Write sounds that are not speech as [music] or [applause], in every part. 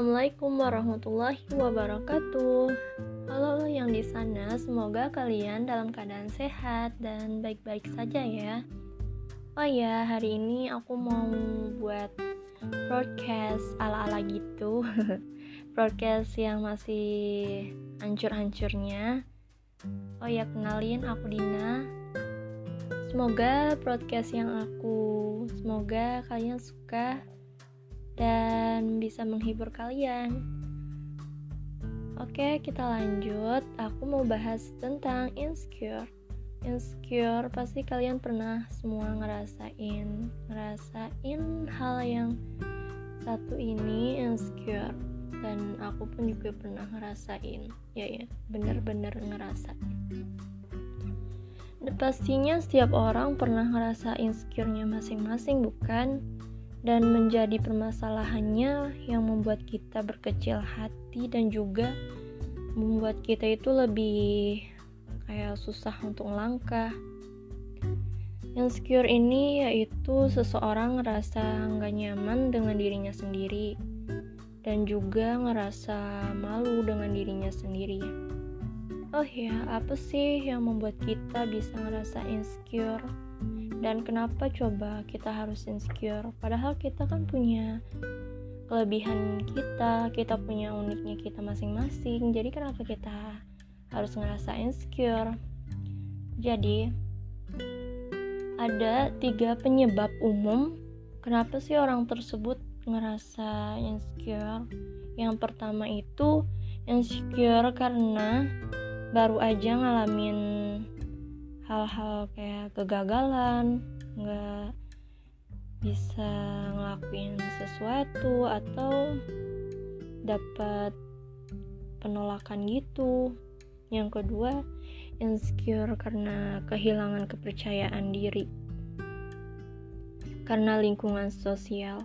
Assalamualaikum warahmatullahi wabarakatuh. Halo yang di sana, semoga kalian dalam keadaan sehat dan baik-baik saja ya. Oh ya, hari ini aku mau buat broadcast ala-ala gitu. [laughs] broadcast yang masih hancur-hancurnya. Oh ya, kenalin aku Dina. Semoga broadcast yang aku, semoga kalian suka dan bisa menghibur kalian. Oke, kita lanjut. Aku mau bahas tentang insecure. Insecure pasti kalian pernah semua ngerasain, ngerasain hal yang satu ini insecure dan aku pun juga pernah ngerasain ya ya bener-bener ngerasain pastinya setiap orang pernah ngerasain insecure-nya masing-masing bukan dan menjadi permasalahannya yang membuat kita berkecil hati dan juga membuat kita itu lebih kayak susah untuk langkah insecure ini yaitu seseorang ngerasa nggak nyaman dengan dirinya sendiri dan juga ngerasa malu dengan dirinya sendiri. Oh ya apa sih yang membuat kita bisa ngerasa insecure dan kenapa coba kita harus insecure? Padahal kita kan punya kelebihan kita kita punya uniknya kita masing-masing. Jadi kenapa kita harus ngerasa insecure? Jadi ada tiga penyebab umum kenapa sih orang tersebut ngerasa insecure. Yang pertama itu insecure karena baru aja ngalamin hal-hal kayak kegagalan nggak bisa ngelakuin sesuatu atau dapat penolakan gitu. Yang kedua insecure karena kehilangan kepercayaan diri. Karena lingkungan sosial.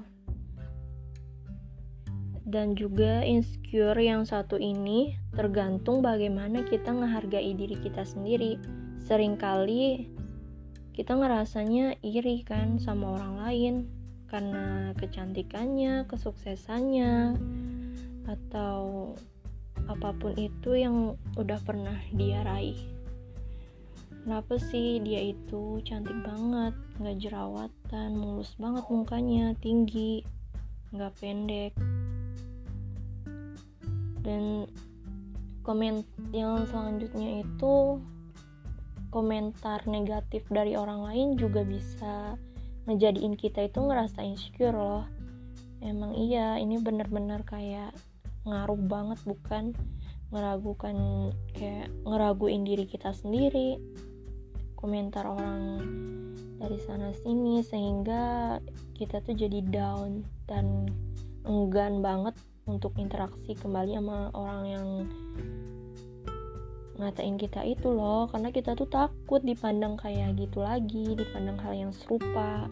Dan juga insecure yang satu ini tergantung bagaimana kita menghargai diri kita sendiri sering kali kita ngerasanya iri kan sama orang lain karena kecantikannya, kesuksesannya, atau apa pun itu yang udah pernah dia raih. Kenapa sih dia itu cantik banget, nggak jerawatan, mulus banget mukanya, tinggi, nggak pendek. Dan komen yang selanjutnya itu komentar negatif dari orang lain juga bisa ngejadiin kita itu ngerasa insecure loh. Emang iya ini bener-bener kayak ngaruh banget bukan ngeragukan kayak ngeraguin diri kita sendiri komentar orang dari sana sini sehingga kita tuh jadi down dan enggan banget untuk interaksi kembali sama orang yang ngatain kita itu loh karena kita tuh takut dipandang kayak gitu lagi dipandang hal yang serupa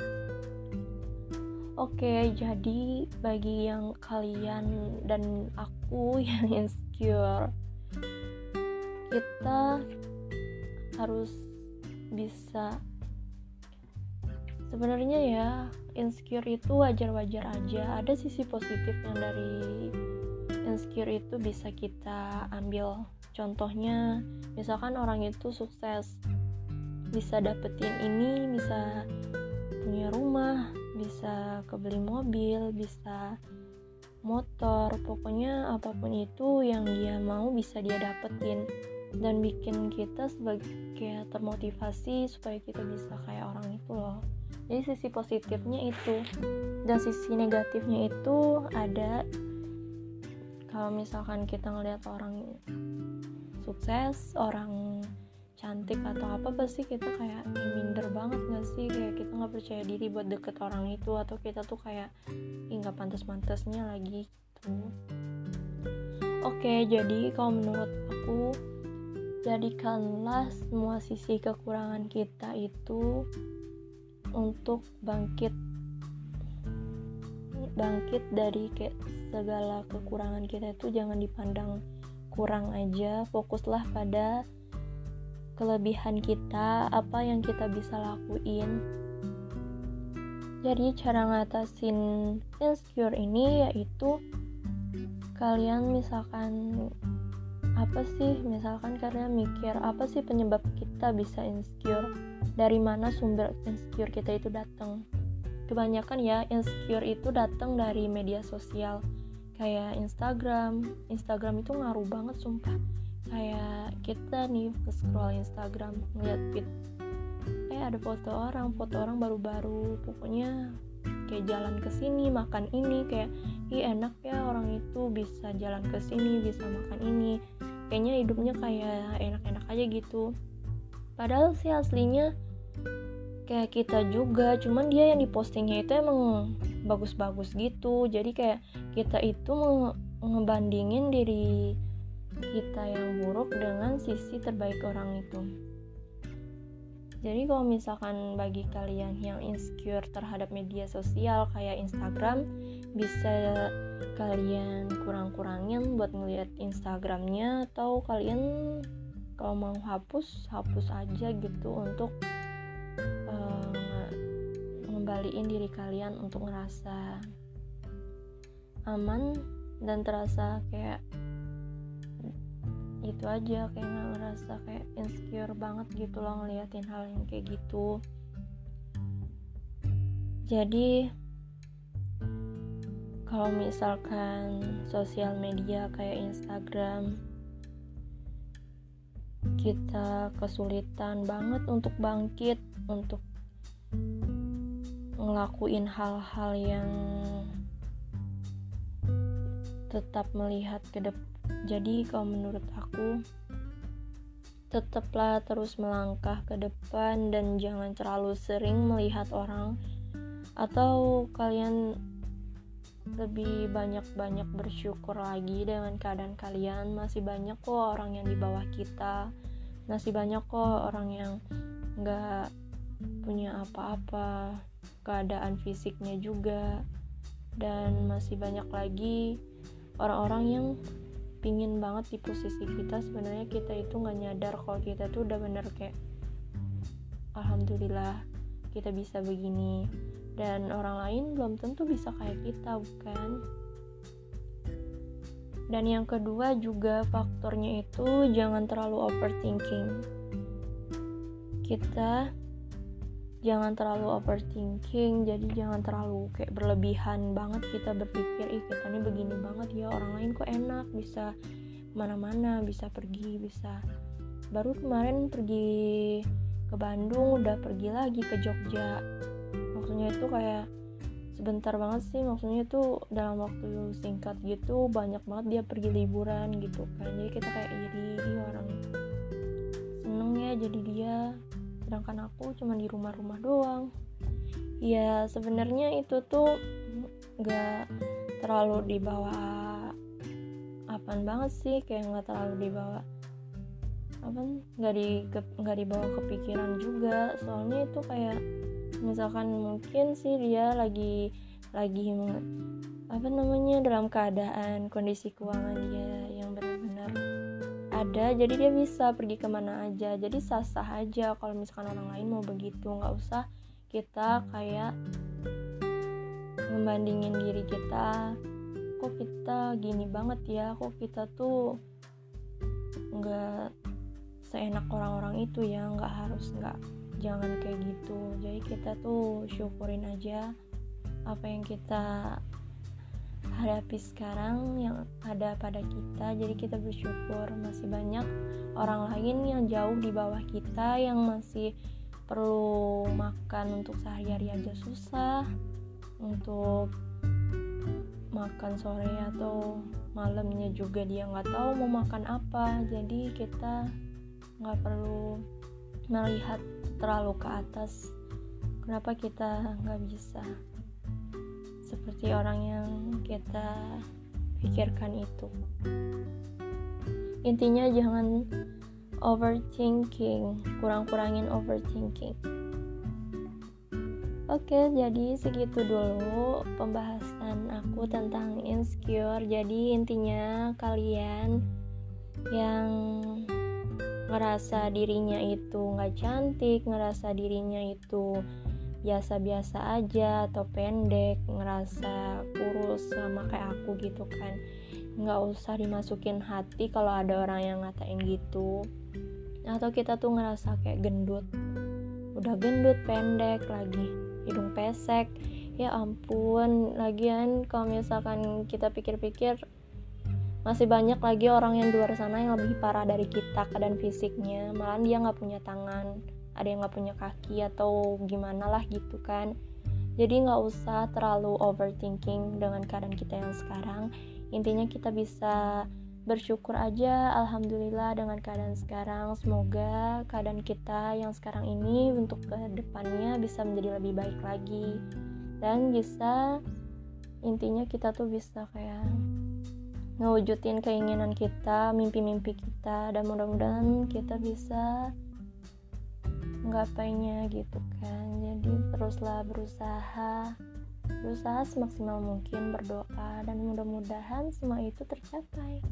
Oke, jadi bagi yang kalian dan aku [laughs] yang insecure, kita harus bisa sebenarnya ya insecure itu wajar-wajar aja. Ada sisi positif yang dari insecure itu bisa kita ambil contohnya misalkan orang itu sukses bisa dapetin ini bisa punya rumah bisa kebeli mobil bisa motor pokoknya apa pun itu yang dia mau bisa dia dapetin. Dan bikin kita sebagai kayak termotivasi supaya kita bisa kayak orang itu loh. Jadi sisi positifnya itu dan sisi negatifnya itu ada kalau misalkan kita ngelihat orang sukses orang cantik atau apa pasti kita kayak minder banget gak sih? Kayak kita nggak percaya diri buat deket orang itu atau kita tuh kayak nggak pantas-pantasnya lagi gitu. Oke jadi kalau menurut aku jadikanlah semua sisi kekurangan kita itu untuk bangkit bangkit dari kayak segala kekurangan kita itu jangan dipandang kurang aja fokuslah pada kelebihan kita apa yang kita bisa lakuin. Jadi cara ngatasin insecure ini yaitu kalian misalkan apa sih misalkan kalian mikir apa sih penyebab kita bisa insecure? Dari mana sumber insecure kita itu datang? Kebanyakan ya insecure itu datang dari media sosial kayak Instagram. Instagram itu ngaruh banget sumpah. Kayak kita nih ke scroll Instagram ngeliat feed. Eh ada foto orang foto orang baru-baru. Pokoknya kayak jalan ke sini makan ini. Kayak ih enak ya orang itu bisa jalan ke sini bisa makan ini. Kayaknya hidupnya kayak enak-enak aja gitu. Padahal sih aslinya kayak kita juga cuman dia yang dipostingnya itu emang bagus-bagus gitu. Jadi kayak kita itu ngebandingin diri kita yang buruk dengan sisi terbaik orang itu. Jadi kalau misalkan bagi kalian yang insecure terhadap media sosial kayak Instagram bisa kalian kurang-kurangin buat ngeliat Instagramnya atau kalian kalau mau hapus hapus aja gitu untuk ngembaliin diri kalian untuk ngerasa aman dan terasa kayak itu aja kayak nggak ngerasa kayak insecure banget gitu loh ngeliatin hal yang kayak gitu. Jadi kalau misalkan sosial media kayak Instagram kita kesulitan banget untuk bangkit untuk ngelakuin hal-hal yang tetap melihat ke depan jadi kalau menurut aku tetaplah terus melangkah ke depan dan jangan terlalu sering melihat orang. Atau kalian lebih banyak-banyak bersyukur lagi dengan keadaan kalian. Masih banyak kok orang yang di bawah kita. Masih banyak kok orang yang nggak punya apa-apa keadaan fisiknya juga. Dan masih banyak lagi orang-orang yang pingin banget di posisi kita sebenarnya kita itu nggak nyadar kalau kita tuh udah bener kayak alhamdulillah kita bisa begini. Dan orang lain belum tentu bisa kayak kita bukan? Dan yang kedua juga faktornya itu jangan terlalu overthinking. Kita jangan terlalu overthinking jadi jangan terlalu kayak berlebihan banget kita berpikir ih kita ini begini banget ya orang lain kok enak bisa mana-mana bisa pergi bisa. Baru kemarin pergi ke Bandung udah pergi lagi ke Jogja. Maksudnya itu kayak sebentar banget sih maksudnya itu dalam waktu singkat gitu banyak banget dia pergi liburan gitu kan. Jadi kita kayak iri orang seneng ya jadi dia sedangkan aku cuma di rumah-rumah doang. Ya sebenarnya itu tuh nggak terlalu dibawa apaan banget sih kayak nggak terlalu dibawa apa nggak di nggak dibawa kepikiran juga. Soalnya itu kayak misalkan mungkin sih dia lagi lagi apa namanya dalam keadaan kondisi keuangan dia ada jadi dia bisa pergi ke mana aja. Jadi sah-sah aja kalau misalkan orang lain mau begitu. Nggak usah kita kayak membandingin diri kita. Kok kita gini banget ya? Kok kita tuh nggak seenak orang-orang itu ya? Nggak harus nggak jangan kayak gitu. Jadi kita tuh syukurin aja apa yang kita hadapi sekarang yang ada pada kita. Jadi kita bersyukur masih banyak orang lain yang jauh di bawah kita yang masih perlu makan untuk sehari-hari aja susah untuk makan sore atau malamnya juga dia nggak tahu mau makan apa. Jadi kita nggak perlu melihat terlalu ke atas kenapa kita nggak bisa seperti orang yang kita pikirkan itu intinya jangan overthinking kurang-kurangin overthinking Oke, jadi segitu dulu pembahasan aku tentang insecure. Jadi intinya kalian yang ngerasa dirinya itu nggak cantik, ngerasa dirinya itu biasa-biasa aja atau pendek ngerasa kurus sama kayak aku gitu kan. Nggak usah dimasukin hati kalau ada orang yang ngatain gitu. Atau kita tuh ngerasa kayak gendut. Udah gendut pendek lagi. Hidung pesek. Ya ampun lagian kalau misalkan kita pikir-pikir masih banyak lagi orang yang di luar sana yang lebih parah dari kita keadaan fisiknya. Malah dia nggak punya tangan ada yang nggak punya kaki atau gimana lah gitu kan. Jadi nggak usah terlalu overthinking dengan keadaan kita yang sekarang. Intinya kita bisa bersyukur aja alhamdulillah dengan keadaan sekarang. Semoga keadaan kita yang sekarang ini untuk ke depannya bisa menjadi lebih baik lagi. Dan bisa intinya kita tuh bisa kayak ngewujudin keinginan kita mimpi-mimpi kita. Dan mudah-mudahan kita bisa nggapainya gitu kan jadi teruslah berusaha berusaha semaksimal mungkin berdoa dan mudah-mudahan semua itu tercapai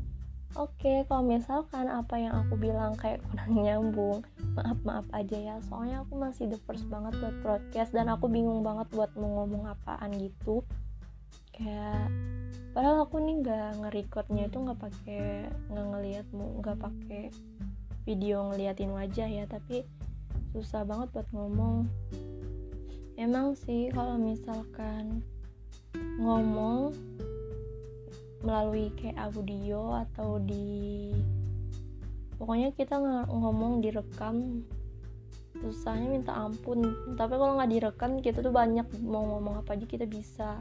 Oke, kalau misalkan apa yang aku bilang kayak kurang nyambung, maaf-maaf aja ya. Soalnya aku masih the first banget buat podcast dan aku bingung banget buat mau ngomong apaan gitu. Kayak padahal aku nih nggak nge-recordnya itu nggak pakai nggak ngeliat nggak pakai video ngeliatin wajah ya, tapi susah banget buat ngomong. Emang sih kalau misalkan ngomong melalui kayak audio atau di pokoknya kita ngomong direkam susahnya minta ampun. Tapi kalau nggak direkam kita tuh banyak mau ngomong apa aja kita bisa.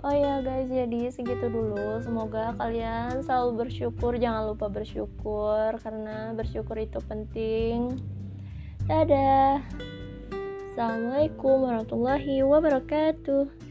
Oh ya guys jadi segitu dulu. Semoga kalian selalu bersyukur. Jangan lupa bersyukur karena bersyukur itu penting Dadah. Assalamualaikum warahmatullahi wabarakatuh.